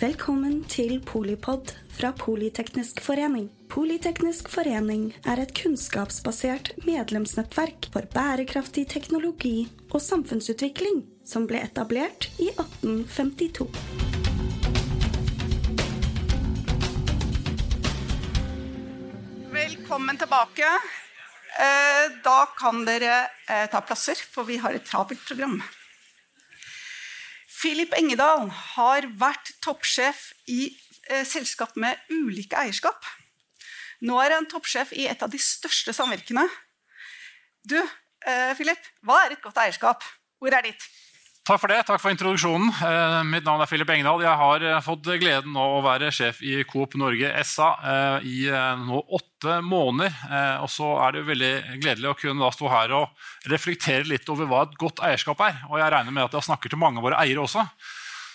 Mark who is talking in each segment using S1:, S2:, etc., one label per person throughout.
S1: Velkommen til Polipod fra Politeknisk forening. Politeknisk forening er et kunnskapsbasert medlemsnettverk for bærekraftig teknologi og samfunnsutvikling som ble etablert i 1852.
S2: Velkommen tilbake. Eh, Da kan dere eh, ta plasser, for vi har et travelt program. Philip Engedal har vært toppsjef i eh, selskap med ulike eierskap. Nå er han toppsjef i et av de største samvirkene. Du, eh, Philip, hva er et godt eierskap? Hvor er ditt?
S3: Takk for det. Takk for introduksjonen. Eh, mitt navn er Philip Engdahl. Jeg har eh, fått gleden av å være sjef i Coop Norge SA eh, i nå åtte måneder. Og så er det veldig gledelig å kunne stå her og reflektere litt over hva et godt eierskap er. Og jeg regner med at jeg snakker til mange av våre eiere også.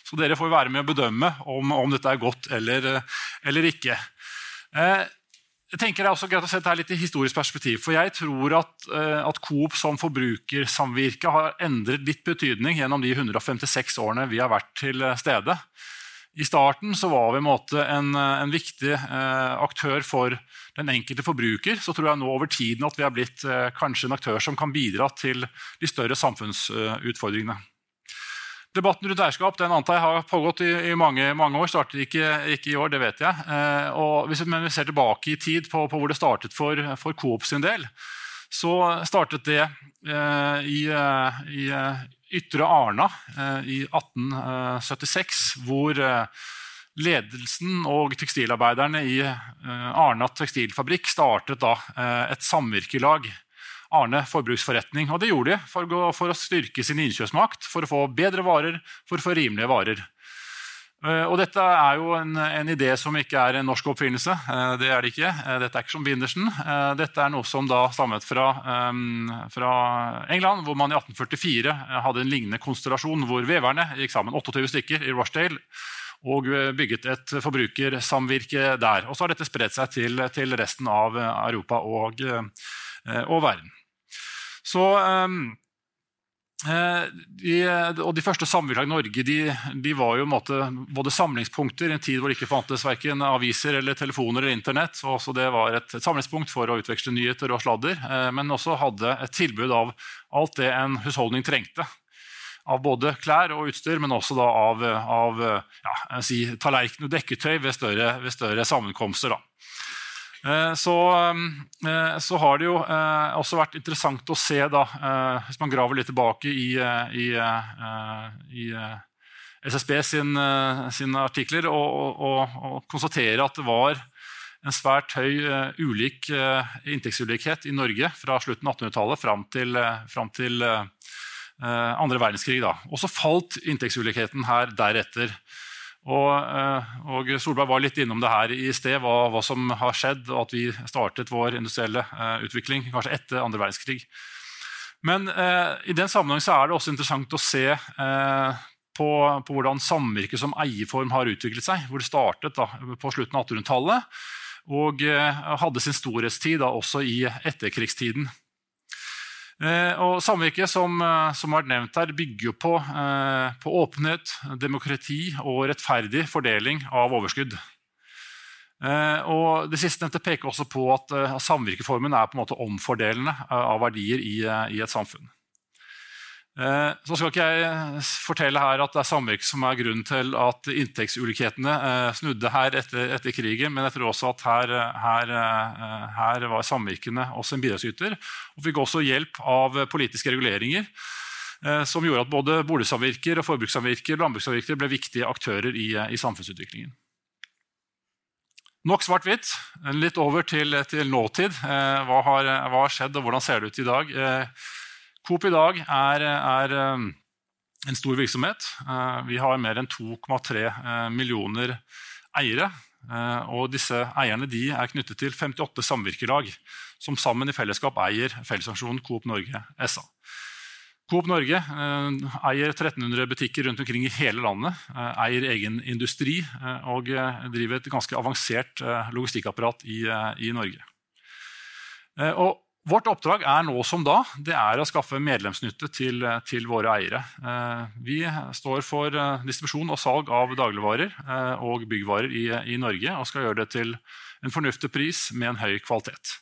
S3: Så dere får være med å bedømme om, om dette er godt eller, eller ikke. Jeg tenker Det er også greit å se her litt i historisk perspektiv. for Jeg tror at, eh, at Coop som forbrukersamvirke har endret litt betydning gjennom de 156 årene vi har vært til eh, stede. I starten så var vi en, eh, en viktig aktør for den enkelte forbruker. Så tror jeg nå over tiden at vi har blitt kanskje en aktør som kan bidra til de større samfunnsutfordringene. Debatten rundt eierskap den antar jeg har pågått i, i mange, mange, år. startet ikke, ikke, i år, det vet jeg. Eh, hvis vi ser tilbake i tid på, på hvor det startet for, for Coop sin del, så startet det eh, i, eh, i eh, Ytre Arna eh, i 1876, hvor eh, ledelsen og tekstilarbeiderne i Arna tekstilfabrikk startet da et samvirkelag Arne forbruksforretning. Og det gjorde de for å, for å styrke sin innkjøpsmakt, for å få bedre varer, for å få rimelige varer. Uh, og dette er jo en, en, idé som ikke er en norsk oppfinnelse. Uh, det er det ikke. Uh, dette er ikke som Bindersen. Dette er noe som da stammet fra, um, fra, England, hvor man i 1844 hadde en lignende konstellasjon hvor veverne gikk sammen 28 stykker i Rushdale, og bygget et forbrukersamvirke der. Og så har dette spredt seg til, til resten av Europa og, og verden. Så um, de, og de første samvirkene i Norge de, de var jo måte, både samlingspunkter i en tid hvor det ikke fantes verken aviser, eller telefoner eller Internett. Så, også det var et, et, samlingspunkt for å utveksle nyheter og sladder. Eh, men også hadde et tilbud av alt det en husholdning trengte. Av både klær og utstyr, men også av, av ja, si, tallerken og dekketøy ved større, ved større sammenkomster. Da. Eh, så, eh, så, har det jo eh, også vært interessant å se, da, hvis man graver litt tilbake i, i, i SSB sin, sine artikler, og, og, og, konstatere at det var en svært høy ulik inntektsulikhet i Norge fra slutten av 1800-tallet fram til, fram til andre verdenskrig. Og så falt inntektsulikheten her deretter. Og, eh, og, Solberg var litt innom det her i sted, hva, hva, som har skjedd, og at vi startet vår industrielle uh, utvikling kanskje etter andre verdenskrig. Men uh, i den sammenheng er det også interessant å se uh, på, på, hvordan samvirket som eierform har utviklet seg. Hvor det startet da, på slutten av 1800-tallet og hadde sin storhetstid da, også i etterkrigstiden. Eh, og Samvirket som, eh, som har vært nevnt her, bygger på, eh, på, åpenhet, demokrati og rettferdig fordeling av overskudd. Og det Sistnevnte peker også på at samvirkeformen er på en måte omfordelende av verdier i, i et samfunn. Eh, så skal ikke jeg fortelle her at det er samvirket som er grunnen til at inntektsulikhetene eh, snudde her etter, etter krigen, men jeg tror også at her, her, eh, her var samvirkene også en bidragsyter. Og fikk også hjelp av politiske reguleringer som gjorde at både boligsamvirker, og forbrukssamvirker og landbrukssamvirker ble viktige aktører i, i samfunnsutviklingen. Nok svart-hvitt. Litt over til, til nåtid. Hva har, hva har, skjedd, og hvordan ser det ut i dag? Coop i dag er, er eh, en stor virksomhet. Eh, vi har mer enn 2,3 eh, millioner eiere. Og disse eierne er knyttet til 58 samvirkelag, som sammen i fellesskap eier fellesaksjonen Coop Norge SA. Coop Norge eier 1300 butikker rundt omkring i hele landet, eier egen industri og driver et ganske avansert logistikkapparat i, i Norge. Og Vårt oppdrag er nå som da det er å skaffe medlemsnytte til, til våre eiere. Vi står for distribusjon og salg av dagligvarer og byggvarer i, i Norge og skal gjøre det til en fornuftig pris med en høy kvalitet.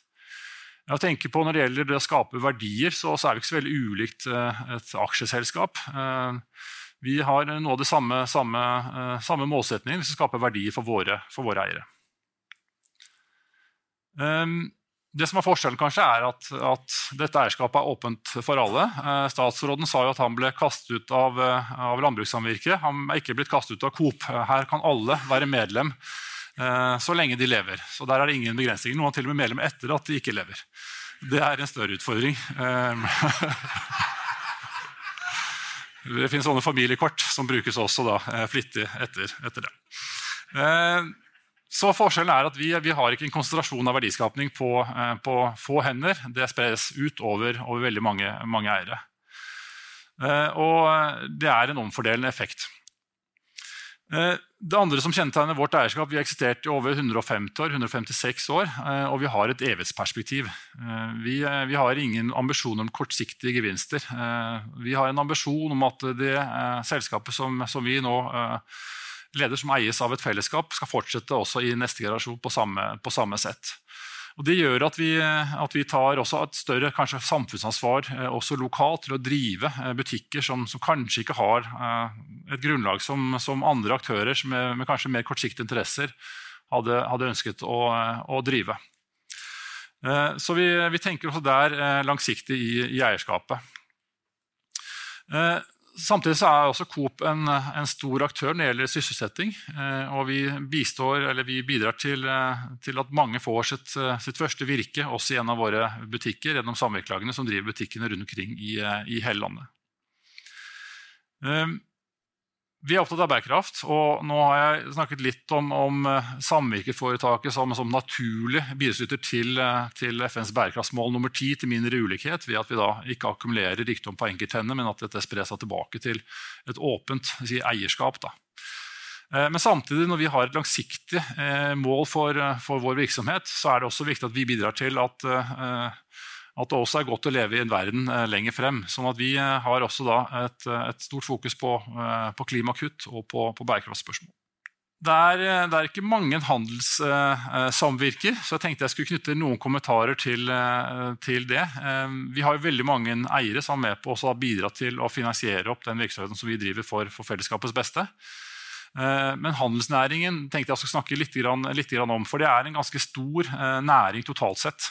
S3: Jeg tenker på Når det gjelder det å skape verdier, så, så er vi ikke så veldig ulikt et aksjeselskap. Vi har noe av det samme, samme, samme målsetningene. Vi skal skape verdier for våre, for våre eiere. Det som er Forskjellen kanskje er at, at, dette eierskapet er åpent for alle. Eh, statsråden sa jo at han ble kastet ut av, eh, av landbrukssamvirket. Han er ikke blitt kastet ut av Coop. Her kan alle være medlem eh, så lenge de lever. Så Der er det ingen begrensninger. Noen er til og med medlem etter at de ikke lever. Det er en større utfordring. det finnes sånne familiekort som brukes også da, flittig etter, etter det. Så forskjellen er at vi, vi, har ikke en konsentrasjon av verdiskapning på, eh, på få hender. Det spres ut over, over veldig mange, mange eiere. Eh, og det er en omfordelende effekt. Eh, det andre som kjennetegner vårt eierskap, Vi har eksistert i over 150 år, 156 år, og vi har et evighetsperspektiv. Vi, vi, har ingen ambisjon om kortsiktige gevinster. Vi har en ambisjon om at det selskapet som, som vi nå leder som eies av et fellesskap, skal fortsette også i neste generasjon på samme, på samme sett. Og det gjør at vi, at vi tar et større samfunnsansvar eh, også lokalt til å drive eh, butikker som, som kanskje ikke har eh, et grunnlag som, som andre aktører med, med, kanskje mer kortsiktige interesser hadde, hadde ønsket å, å, drive. Så vi, vi tenker også der langsiktig i, i eierskapet. Samtidig er også Coop en, en, stor aktør når det gjelder sysselsetting. Eh, og vi, bistår, vi bidrar til, eh, til, at mange får sitt, eh, sitt, første virke også i en av våre butikker gjennom samvirkelagene som driver butikkene rundt omkring i, i hele landet. Vi er opptatt av bærekraft, og nå har jeg snakket litt om, om eh, samvirkeforetaket som, som naturlig bidragsyter til, eh, til, FNs bærekraftsmål nummer ti, til mindre ulikhet, ved at vi da ikke akkumulerer rikdom på enkelthender, men at dette sprer seg tilbake til et åpent si, eierskap. Da. Eh, men samtidig, når vi har et langsiktig mål for, for, vår virksomhet, så er det også viktig at vi bidrar til at at det også er godt å leve i en verden eh, lenger frem. sånn at Vi eh, har også et, eh, et, stort fokus på, på klimakutt og på, på bærekraftspørsmål. Det er, det er, ikke mange handelssamvirker, så jeg tenkte jeg skulle knytte noen kommentarer til, til, det. Vi har veldig mange eiere som er med på å bidra til å finansiere opp den virksomheten som vi driver for, for fellesskapets beste. Men handelsnæringen tenkte jeg skulle snakke litt, litt om, for det er en ganske stor næring totalt sett.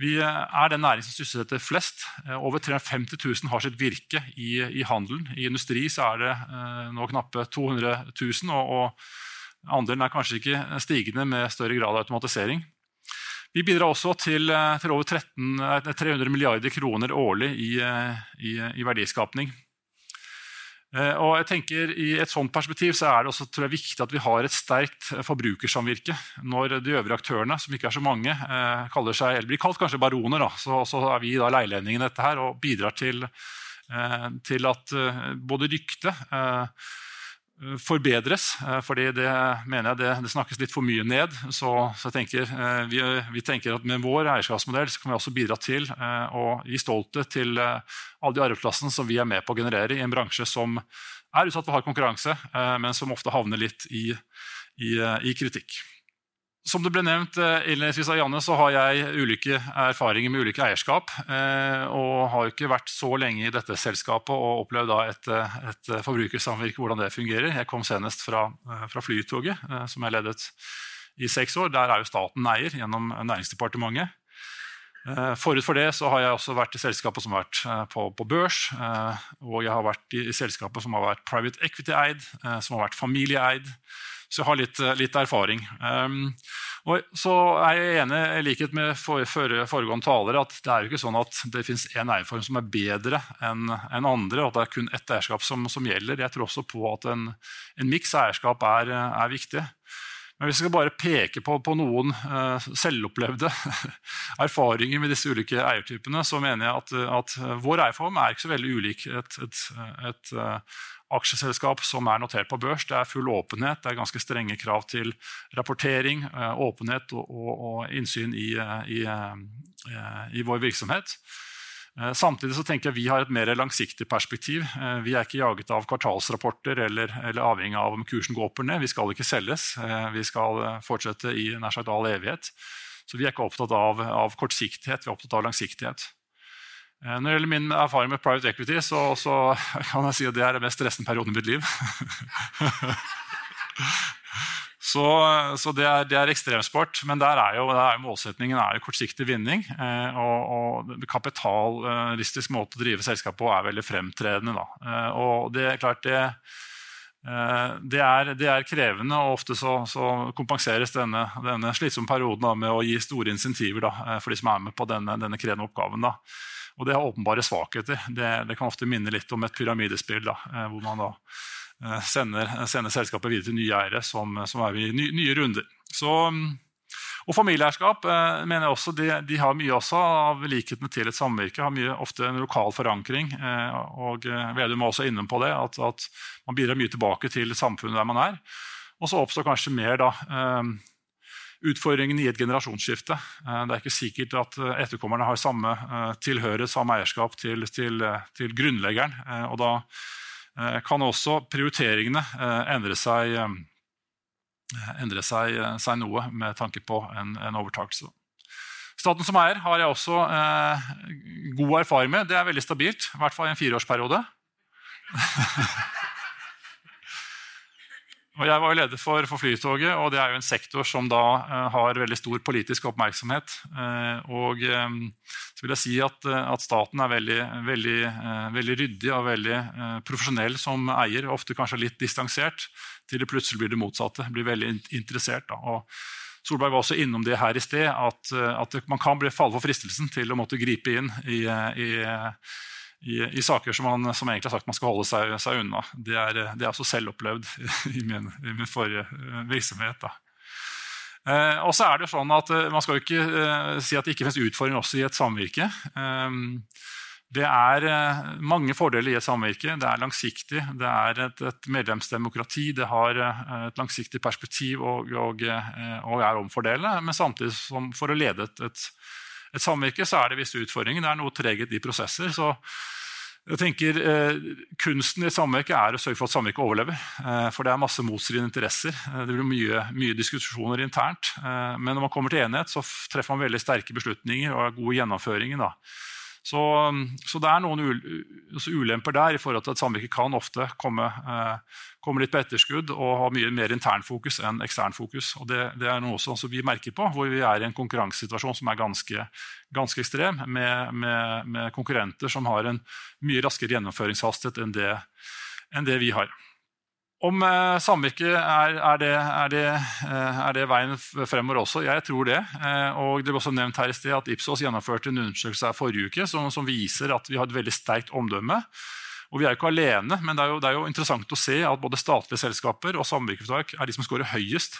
S3: Vi eh, er den næring som sysselsetter flest. Eh, over 350 000 har sitt virke i, i handelen. I industri er det eh, nå knappe 200 000, og, og andelen er kanskje ikke stigende med større grad av automatisering. Vi bidrar også til, til over 13, 300 milliarder kroner årlig i, i, i verdiskapning. Eh, og jeg tenker I et sånt perspektiv så er det også jeg, viktig at vi har et sterkt forbrukersamvirke. Når de øvrige aktørene, som ikke er så mange, eh, kaller seg, eller blir kalt kanskje baroner, da, så, så, er vi da leilendingen dette her, og bidrar til, eh, til at både ryktet Eh, forbedres. Eh, fordi det mener jeg det, det, snakkes litt for mye ned. Så, så tenker, eh, vi, vi, tenker at med vår eierskapsmodell kan vi også bidra til å gi stolthet til alle de arbeidsplassene som vi er med på å generere i en bransje som er utsatt for hard konkurranse, men som ofte havner litt i, i, i kritikk. Som det ble nevnt eh, innledningsvis av Janne, så har jeg ulike erfaringer med ulike eierskap. Eh, og har ikke vært så lenge i dette selskapet og opplevd et, et forbrukersamvirke, hvordan det fungerer. Jeg kom senest fra, eh, fra Flytoget, som jeg ledet i seks år. Der er jo staten eier gjennom Næringsdepartementet. Forut for det så har jeg også vært i selskaper som har vært på, på børs. Og jeg har vært i, i selskaper som har vært private equity-eid, som har vært familieeid så jeg har litt, eh, litt erfaring. Um, så er jeg enig i likhet med for, for, foregående taler, at det er jo ikke sånn at det finnes én eierform som er bedre enn en andre, og at det er kun ett eierskap som, som, gjelder. Jeg tror også på at en, en miks eierskap er, er, viktig. Men hvis jeg skal bare peke på, på noen uh, selvopplevde erfaringer med disse ulike eiertypene, så mener jeg at, at vår eierform er ikke så veldig ulik et, et, et uh, aksjeselskap som er notert på børs. Det er full åpenhet, det er ganske strenge krav til rapportering, uh, åpenhet og, og, og innsyn i, i, i vår virksomhet. Eh, samtidig så tenker jeg vi har et mer langsiktig perspektiv. Eh, vi er ikke jaget av kvartalsrapporter eller, eller avhengig av om kursen går opp eller ned. Vi skal ikke selges. Eh, vi skal fortsette i nær sagt all evighet. Så vi er ikke opptatt av, av kortsiktighet, vi er opptatt av langsiktighet. Når det gjelder min erfaring med private equity, så, så kan jeg si at det er den mest stressende perioden i mitt liv. Så, så det, er, er, ekstremsport, men der er jo, der er målsetningen er jo kortsiktig vinning. Eh, og, og kapitalistisk måte å drive selskap på er veldig fremtredende. Da. Eh, og det er klart det, eh, det, er, det er, krevende, og ofte så, så kompenseres denne, denne slitsomme perioden da, med å gi store insentiver da, eh, for de som er med på denne, denne krevende oppgaven. Da. Og det har åpenbare svakheter. Det, det, kan ofte minne litt om et pyramidespill. Da, eh, hvor man da Eh, sender, sender, selskapet videre til nye eiere som, som er i nye, nye runder. Så, og familieeierskap eh, mener jeg også, de, de, har mye også av likhetene til et samvirke. har mye, Ofte en lokal forankring. Og Vedum var også inne på det, at, at, man bidrar mye tilbake til samfunnet der man er. Og så oppstår kanskje mer da, utfordringen i et generasjonsskifte. Det er ikke sikkert at etterkommerne har samme tilhørighet, samme eierskap til, til, til grunnleggeren. og da Eh, kan også prioriteringene eh, endre seg, eh, endre seg, seg noe med tanke på en, en overtakelse. Staten som eier har jeg også eh, god erfaring med. Det er veldig stabilt, i hvert fall i en fireårsperiode. Jeg var jo leder for, for, Flytoget, og det er jo en sektor som da uh, har veldig stor politisk oppmerksomhet. Uh, og um, så vil jeg si at, at staten er veldig, veldig, uh, veldig, ryddig og veldig profesjonell som eier. Ofte kanskje litt distansert, til det plutselig blir det motsatte. Blir veldig interessert. Da. Og Solberg var også innom det her i sted, at, at man kan bli falle for fristelsen til å måtte gripe inn i, i i, i, saker som man som egentlig har sagt man skal holde seg, seg unna. Det er, det er også selv opplevd i min, i min forrige eh, virksomhet. Eh, og så er det sånn at eh, Man skal jo ikke si at det ikke finnes utfordringer også i et samvirke. Det er mange fordeler i et samvirke. Det er langsiktig, det er et, et medlemsdemokrati, det har et langsiktig perspektiv og, og, og er omfordelende. Men samtidig som for å lede et, et et samvirke så er det visse utfordringer. Det er noe treghet i prosesser. så jeg tenker eh, Kunsten i et samvirke er å sørge for at samvirket overlever. Eh, for det er masse motstridende interesser. Eh, det blir mye, mye diskusjoner internt. Eh, men når man kommer til enighet, så treffer man veldig sterke beslutninger og er god i gjennomføringen. Da. Så, så, det er noen ulemper der i forhold til at samvirket kan ofte komme, eh, komme, litt på etterskudd og ha mye mer internfokus enn eksternfokus. Og det, det er noe som vi merker på, hvor vi er i en konkurransesituasjon som er ganske, ganske ekstrem, med, med, med, konkurrenter som har en mye raskere gjennomføringshastighet enn det, enn det vi har. Om eh, samvirke er, er, det, er, det, eh, er, det, veien fremover også? Jeg tror det. Eh, og Det ble også nevnt her i sted at Ipsos gjennomførte en undersøkelse forrige uke som, som, viser at vi har et veldig sterkt omdømme. Og Vi er jo ikke alene, men det er jo, det er jo interessant å se at både statlige selskaper og samvirkeforetak er de som scorer høyest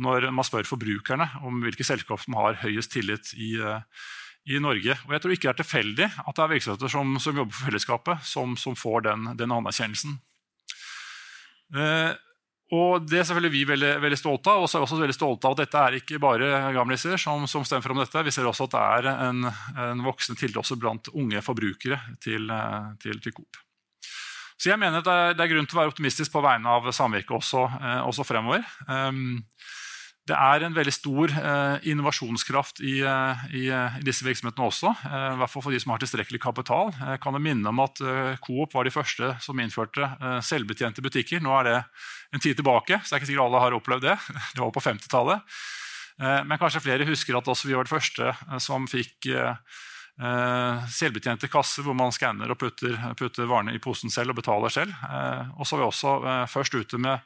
S3: når man spør forbrukerne om hvilke selskap som har høyest tillit i, i Norge. Og Jeg tror ikke det er tilfeldig at det er virksomheter som, som jobber for fellesskapet, som, som får den, den anerkjennelsen. Eh, og Det er selvfølgelig vi veldig, veldig stolte av. Og så er vi også veldig stolte av at dette er ikke bare gamliser som, som stemmer for om dette. Vi ser også at det er en, en voksende tillit blant unge forbrukere til, eh, til, til Coop. Så jeg mener at det er, det er, grunn til å være optimistisk på vegne av samvirket også, eh, også fremover. Um, det er en veldig stor eh, innovasjonskraft i, eh, i, eh, i, disse virksomhetene også. Eh, hvert fall for de som har tilstrekkelig kapital. Jeg kan minne om at eh, Coop var de første som innførte eh, selvbetjente butikker. Nå er det en tid tilbake, så det er ikke sikkert alle har opplevd det. Det var på 50-tallet. men kanskje flere husker at vi var de første som fikk selvbetjente kasser hvor man skanner og putter, putter, varene i posen selv og betaler selv. og så var vi også først ute med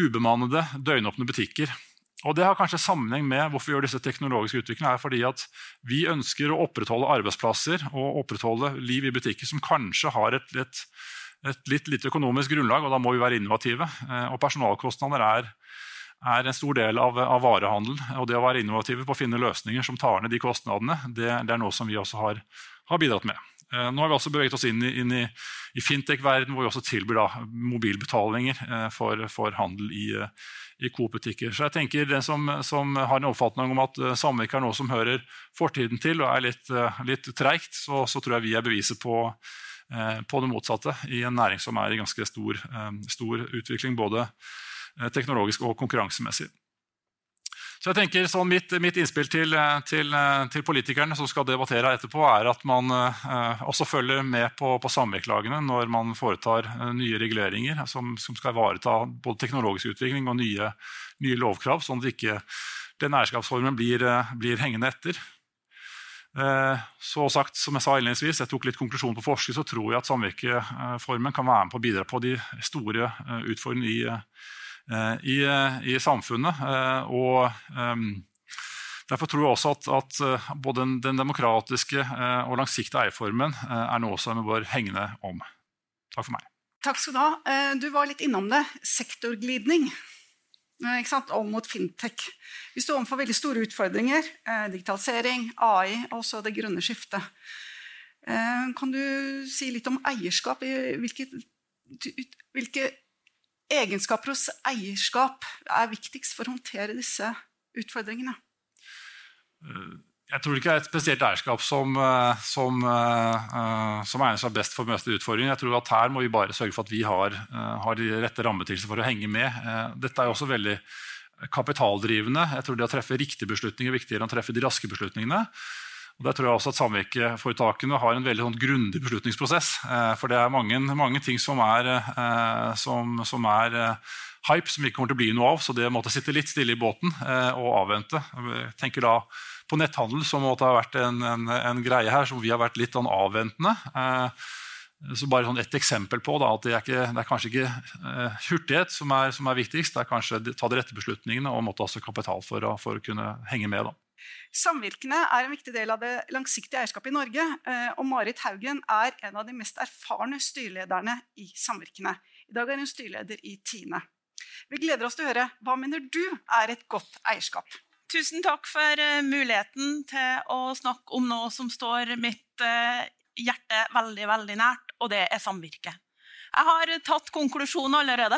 S3: ubemannede, døgnåpne butikker. Og Det har kanskje sammenheng med hvorfor vi gjør disse teknologiske utviklingene. er fordi at Vi ønsker å opprettholde arbeidsplasser og opprettholde liv i butikker som kanskje har et, et, et litt lite økonomisk grunnlag, og da må vi være innovative. Eh, og Personalkostnader er, er en stor del av, av varehandel. Og det å være innovative på å finne løsninger som tar ned de kostnadene, det, det er noe som vi også har, har bidratt med. Eh, nå har vi også beveget oss inn i, i, i fintech-verdenen, hvor vi også tilbyr da, mobilbetalinger eh, for, for, handel i, i Coop-butikker. Så jeg tenker Den som, som, har en oppfatning om at samvirke er noe som hører fortiden til og er litt, litt treigt, så, så, tror jeg vi er beviset på, på det motsatte i en næring som er i ganske stor, stor utvikling. både Eh, teknologisk og konkurransemessig. Så jeg tenker sånn mitt, mitt, innspill til, eh, til, eh, til, politikerne som skal debattere etterpå, er at man eh, også følger med på, på samvirkelagene når man foretar eh, nye reguleringer som, som, skal ivareta både teknologisk utvikling og nye, nye lovkrav, sånn at ikke den eierskapsformen blir, blir hengende etter. Eh, så sagt, som Jeg sa innledningsvis, jeg tok litt konklusjon på forskning, så tror jeg at samvirkeformen kan være med på å bidra på de store utfordringene i Eh, i, eh, i, samfunnet. Eh, og Derfor tror jeg også at, at både den, den, demokratiske og langsiktige eierformen er noe som vi bør hegne om. Takk for meg.
S2: Takk skal Du ha. Du var litt innom det. Sektorglidning. Om mot fintech. Vi står overfor veldig store utfordringer. Digitalisering, AI og også det grønne skiftet. Kan du si litt om eierskap? Hvilke, hvilke egenskaper hos eierskap er viktigst for å håndtere disse utfordringene?
S3: Jeg tror ikke det er et spesielt eierskap som, eh, som, uh, som egner seg best for å møte utfordringen. Jeg tror at Her må vi bare sørge for at vi har, har de rette rammebetingelsene for å henge med. Dette er også veldig kapitaldrivende. Jeg tror Det å treffe riktige beslutninger er viktigere enn å treffe de raske beslutningene. Og der tror jeg også at Samvirkeforetakene har en veldig sånn grundig beslutningsprosess. Eh, for det er mange, mange ting som er, eh, som, som er eh, hype, som ikke kommer til å bli noe av. Så det måtte sitte litt stille i båten og avvente. Jeg tenker da på netthandel, som måtte ha vært en, en, en greie her som vi har vært litt sånn avventende. Så bare sånn Et eksempel på da, at det er, ikke, det er kanskje ikke hurtighet som er, som er, viktigst. Det er kanskje ta de rette beslutningene og måtte også kapital for å, for å kunne henge med. da.
S2: Samvirkene er en viktig del av det langsiktige eierskapet i Norge. Eh, og Marit Haugen er en av de mest erfarne styrelederne i samvirkene. I dag er hun styreleder i Tine. Vi gleder oss til å høre hva mener du er et godt eierskap.
S4: Tusen takk for eh, muligheten til å snakke om noe som står mitt eh, hjerte veldig, veldig nært, og det er samvirke. Jeg har tatt konklusjonen allerede.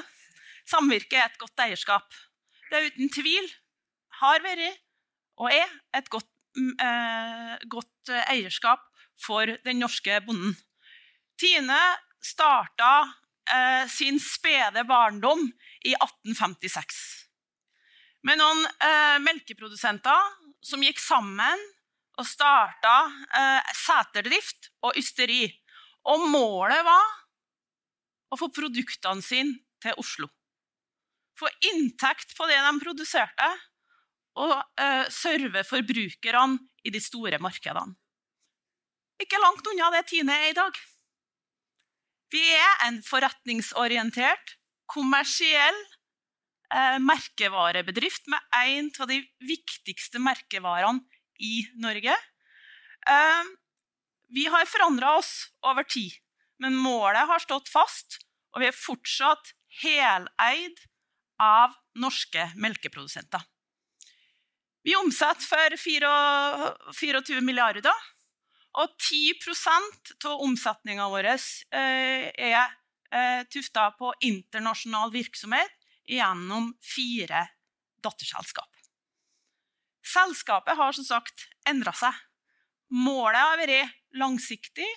S4: Samvirke er et godt eierskap. Det er uten tvil har vært og er et godt, mm, eh, godt eierskap for den norske bonden. Tine starta eh, sin spede barndom i 1856 med noen eh, melkeprodusenter som gikk sammen og starta eh, seterdrift og ysteri. Og målet var å få produktene sine til Oslo. Få inntekt på det de produserte, og uh, serve forbrukerne i de store markedene. Ikke langt unna det Tine er i dag. Vi er en forretningsorientert, kommersiell eh, merkevarebedrift med en av de viktigste merkevarene i Norge. Eh, vi har forandra oss over tid, men målet har stått fast, og vi er fortsatt heleid av norske melkeprodusenter. Vi omsetter for 24 milliarder. Og 10% av omsetninga vår eh, er eh, tufta på internasjonal virksomhet gjennom fire datterselskap. Selskapet har som sagt endra seg. Målet har vært langsiktig.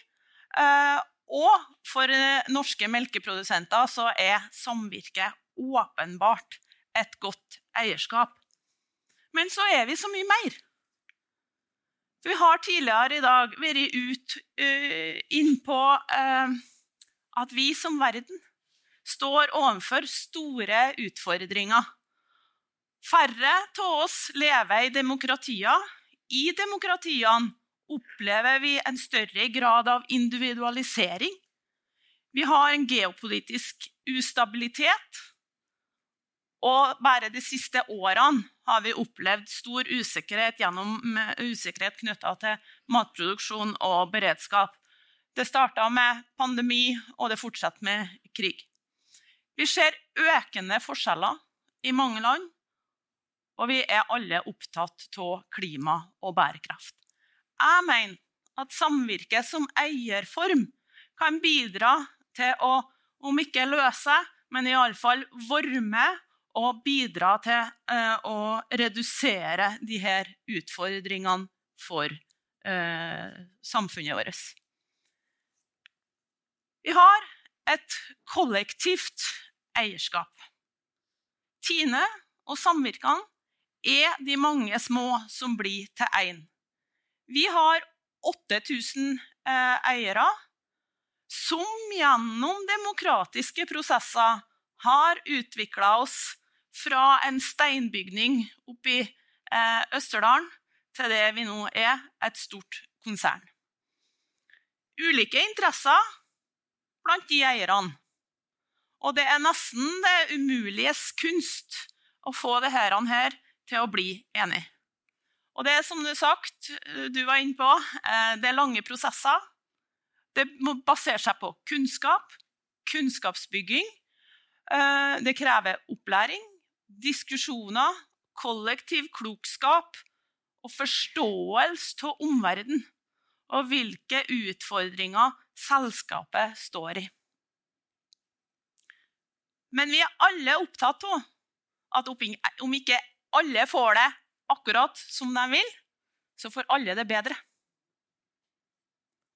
S4: Eh, og for norske melkeprodusenter så er samvirket åpenbart et godt eierskap. Men så er vi så mye mer. Vi har tidligere i dag vært ut uh, innpå uh, at vi som verden står overfor store utfordringer. Færre av oss lever i demokratier. I demokratiene opplever vi en større grad av individualisering. Vi har en geopolitisk ustabilitet. Og bare de siste årene har vi opplevd stor usikkerhet gjennom usikkerhet knytta til matproduksjon og beredskap. Det starta med pandemi, og det fortsetter med krig. Vi ser økende forskjeller i mange land, Og vi er alle opptatt av klima og bærekraft. Jeg mener at samvirke som eierform kan bidra til å, om ikke løse, men iallfall være med og bidra til eh, å redusere de her utfordringene for eh, samfunnet vårt. Vi har et kollektivt eierskap. Tine og samvirkene er de mange små som blir til én. Vi har 8000 eh, eiere som gjennom demokratiske prosesser har utvikla oss fra en steinbygning oppe i eh, Østerdalen til det vi nå er, et stort konsern. Ulike interesser blant de eierne. Og det er nesten det umuliges kunst å få det her til å bli enig. Og det er som du sagt, du var inne på, eh, det er lange prosesser. Det må basere seg på kunnskap, kunnskapsbygging. Eh, det krever opplæring, diskusjoner, kollektiv klokskap og forståelse av omverdenen og hvilke utfordringer selskapet står i. Men vi er alle opptatt av at om ikke alle får det akkurat som de vil, så får alle det bedre.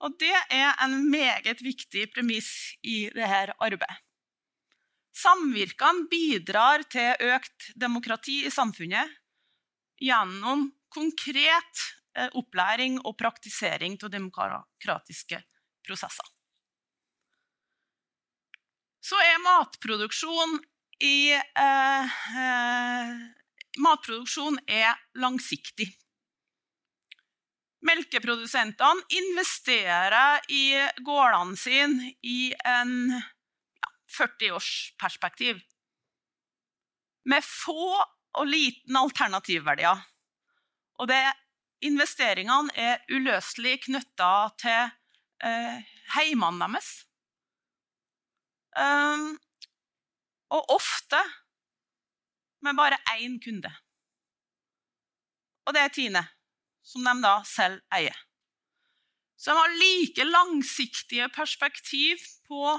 S4: Og det er en meget viktig premiss i dette arbeidet. Samvirkene bidrar til økt demokrati i samfunnet gjennom konkret eh, opplæring og praktisering av demokratiske prosesser. Så er matproduksjon i eh, eh, matproduksjon er langsiktig. Melkeprodusentene investerer i gårdene sine i en 40-årsperspektiv. Med få og liten alternativverdier. Og det, investeringene er uløselig knytta til eh, heimene deres. Um, og ofte med bare én kunde. Og det er Tine, som de da selv eier. Så de har like langsiktige perspektiv på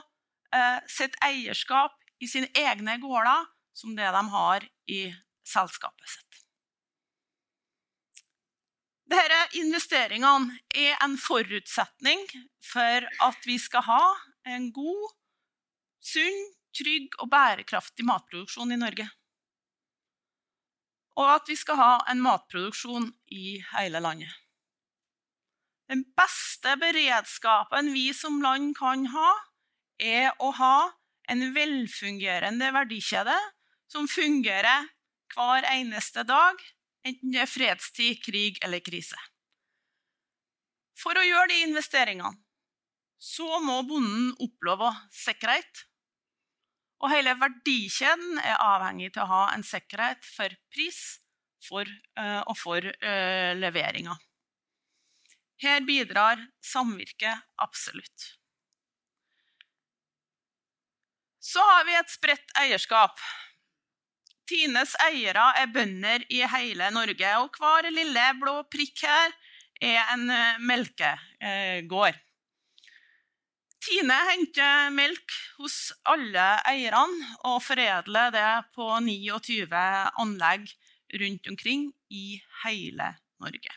S4: eh, sitt eierskap i sine egne gårder som det de har i selskapet sitt. Disse investeringene er en forutsetning for at vi skal ha en god, sunn, trygg og bærekraftig matproduksjon i Norge og at vi skal ha en matproduksjon i hele landet. Den beste beredskapen vi som land kan ha, er å ha en velfungerende verdikjede som fungerer hver eneste dag, enten det er fredstid, krig eller krise. For å gjøre de investeringene så må bonden oppleve sikkerhet og hele verdikjeden er avhengig til å ha en sikkerhet for pris for, uh, og for uh, leveringa. Her bidrar samvirket absolutt. Så har vi et spredt eierskap. Tines eiere er bønder i hele Norge, og hver lille blå prikk her er en eh, melkegård. Tine henter melk hos alle eierne og foredler det på 29 anlegg rundt omkring i hele Norge.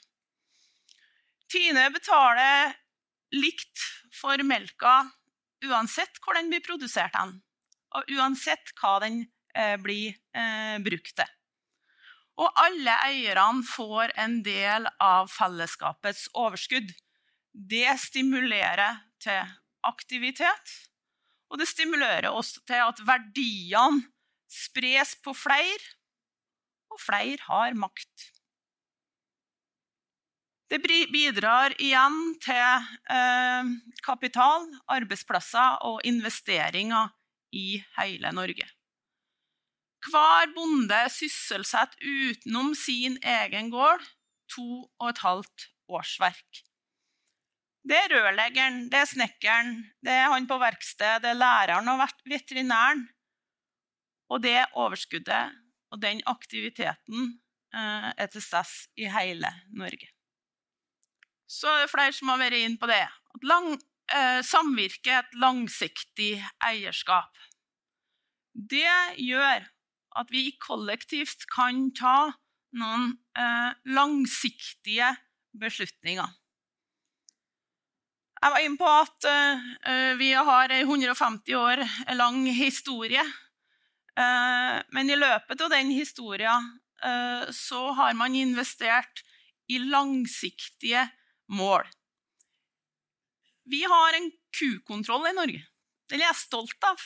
S4: Tine betaler likt for melka uansett hvor den blir produsert, og uansett hva den eh, blir eh, brukt til. Og alle eierne får en del av fellesskapets overskudd. Det stimulerer til aktivitet. Og det stimulerer også til at verdiene spres på flere, og flere har makt. Det bidrar igjen til eh, kapital, arbeidsplasser og investeringer i hele Norge. Hver bonde sysselsetter utenom sin egen gård to og et halvt årsverk. Det er rørleggeren, det er snekkeren, det er han på verkstedet, det er læreren og veterinæren. Og det overskuddet og den aktiviteten eh, er til stede i hele Norge. Så er det flere som har vært inne på det. At lang, eh, samvirke er et langsiktig eierskap. Det gjør at vi kollektivt kan ta noen eh, langsiktige beslutninger. Jeg var inne på at eh, vi har en 150 år lang historie. Eh, men i løpet av den historien uh, så har man investert i langsiktige mål. Vi har en kukontroll i Norge. Den er jeg stolt av.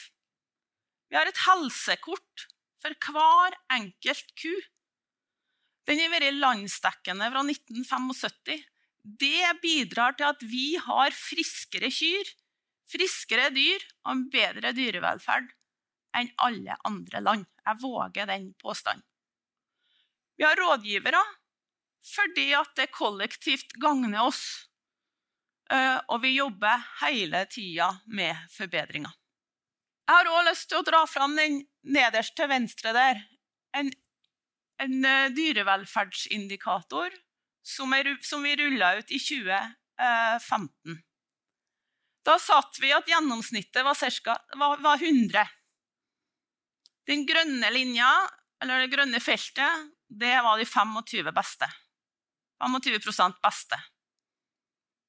S4: Vi har et helsekort for hver enkelt ku. Den har vært landsdekkende fra 1975. Det bidrar til at vi har friskere kyr, friskere dyr og en bedre dyrevelferd enn alle andre land. Jeg våger den påstanden. Vi har rådgivere fordi at det kollektivt gagner oss. Eh, og vi jobber hele tida med forbedringer. Jeg har òg lyst til å dra fram den nederst til venstre der. En, en eh, dyrevelferdsindikator som, er, som vi rulla ut i 2015. Da satt vi at gjennomsnittet var, cirka, var, var 100. Den grønne linja, eller det grønne feltet, det var de 25 beste. 25% beste.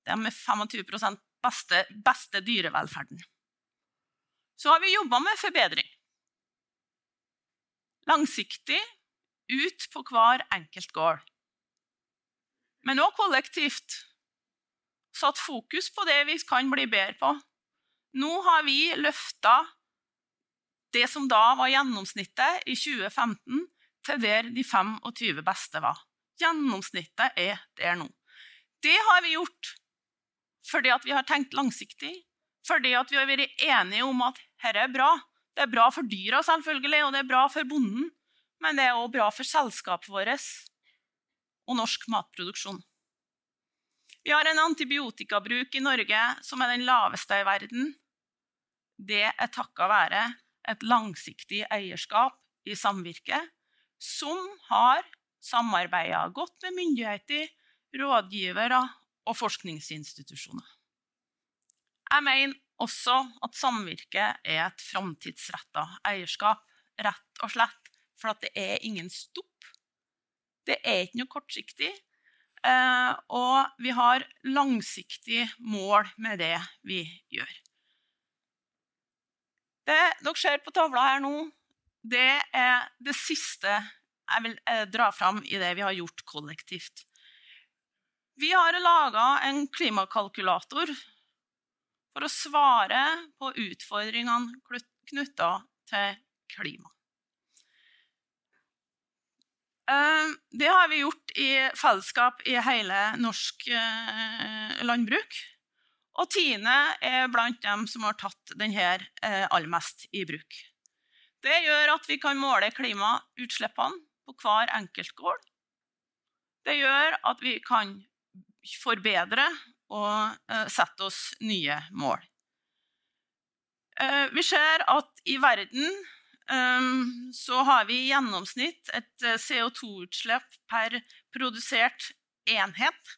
S4: Det er med 25% beste, beste dyrevelferden. Så har vi jobba med forbedring. Langsiktig, ut på hver enkelt gård men òg kollektivt. Satt fokus på det vi kan bli bedre på. Nå har vi løfta det som da var gjennomsnittet i 2015, til der de 25 beste var. Gjennomsnittet er der nå. Det har vi gjort fordi vi har tenkt langsiktig, fordi vi har vært enige om at dette er bra. Det er bra for dyra, selvfølgelig, og det er bra for bonden, men det er òg bra for selskapet vårt og norsk matproduksjon. Vi har en antibiotikabruk i Norge som er den laveste i verden. Det er takka være et langsiktig eierskap i samvirket, som har samarbeida godt med myndigheter, rådgivere og forskningsinstitusjoner. Jeg mener også at samvirket er et framtidsretta eierskap, rett og slett, for det er ingen stopp det er ikke noe kortsiktig. Eh, og vi har langsiktig mål med det vi gjør. Det dere ser på tavla her nå, det er det siste jeg vil eh, dra fram i det vi har gjort kollektivt. Vi har laga en klimakalkulator for å svare på utfordringene knytta til klima. Eh, det har vi gjort i fellesskap i hele norsk eh, landbruk. Og Tine er blant dem som har tatt denne eh, aller mest i bruk. Det gjør at vi kan måle klimautslippene på hver enkelt gård. Det gjør at vi kan forbedre og sette oss nye mål. Vi ser at i verden Ehm, så har vi i gjennomsnitt et eh, CO2-utslipp per produsert enhet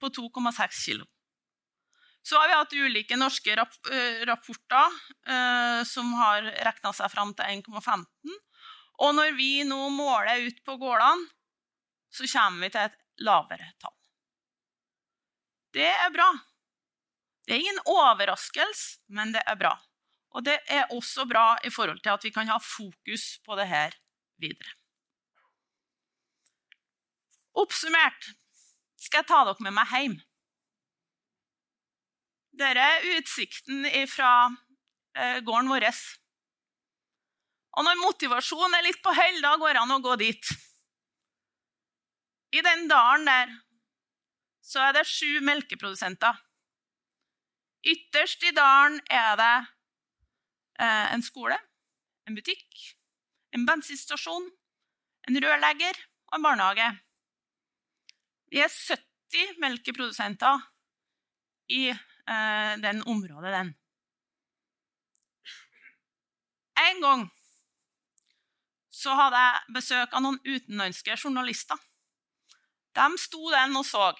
S4: på 2,6 kg. Så har vi hatt ulike norske eh, rapporter eh, som har regna seg fram til 1,15. Og når vi nå måler ut på gårdene, så kommer vi til et lavere tall. Det er bra. Det er ingen overraskelse, men det er bra. Og det er også bra i forhold til at vi kan ha fokus på det her videre. Oppsummert skal jeg ta dere med meg hjem. Dette er utsikten fra eh, gården vår. Og når motivasjonen er litt på høy, da går det an å gå dit. I den dalen der så er det sju melkeprodusenter. Ytterst i dalen er det Eh, en skole, en butikk, en bensinstasjon, en rørlegger og en barnehage. Vi er 70 melkeprodusenter i eh, den området, den. En gang så hadde jeg besøk av noen utenlandske journalister. De sto den og så.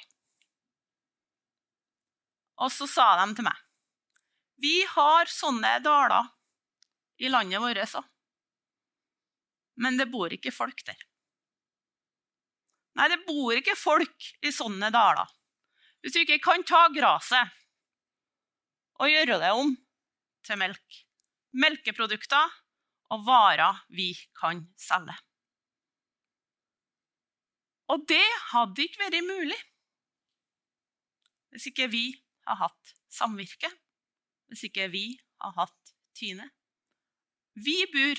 S4: Og så sa de til meg Vi har sånne daler i landet vårt, òg. Men det bor ikke folk der. Nei, det bor ikke folk i sånne daler. Hvis du ikke kan ta gresset og gjøre det om til melk. Melkeprodukter og varer vi kan selge. Og det hadde ikke vært mulig hvis ikke vi har hatt samvirke, hvis ikke vi har hatt Tine. Vi bor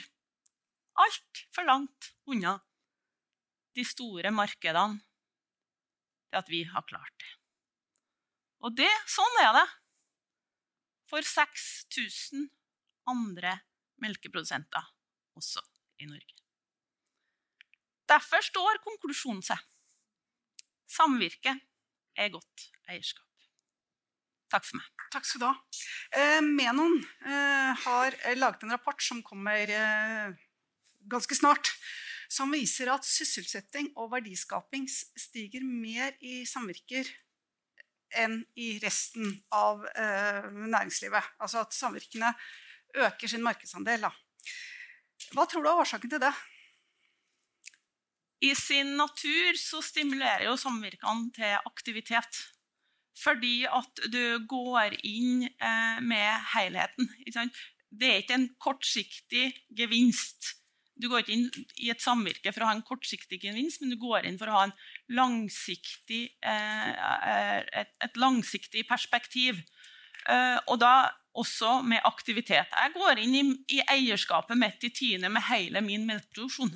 S4: altfor langt unna de store markedene til at vi har klart det. Og det, sånn er det for 6000 andre melkeprodusenter også i Norge. Derfor står konklusjonen seg. Samvirke er godt eierskap. Takk for meg.
S2: Takk skal du ha. Eh, Menon eh, har laget en rapport som kommer eh, ganske snart, som viser at sysselsetting og verdiskaping stiger mer i samvirker enn i resten av eh, næringslivet. Altså at samvirkene øker sin markedsandel. Da. Hva tror du er årsaken til det?
S4: I sin natur så stimulerer jo samvirkene til aktivitet. Fordi at du går inn eh, med helheten. Det er ikke en kortsiktig gevinst. Du går ikke inn i et samvirke for å ha en kortsiktig gevinst, men du går inn for å ha langsiktig, eh, et, et, langsiktig perspektiv. Eh, og da også med aktivitet. Jeg går inn i eierskapet mitt i Tine med hele min melkeproduksjon.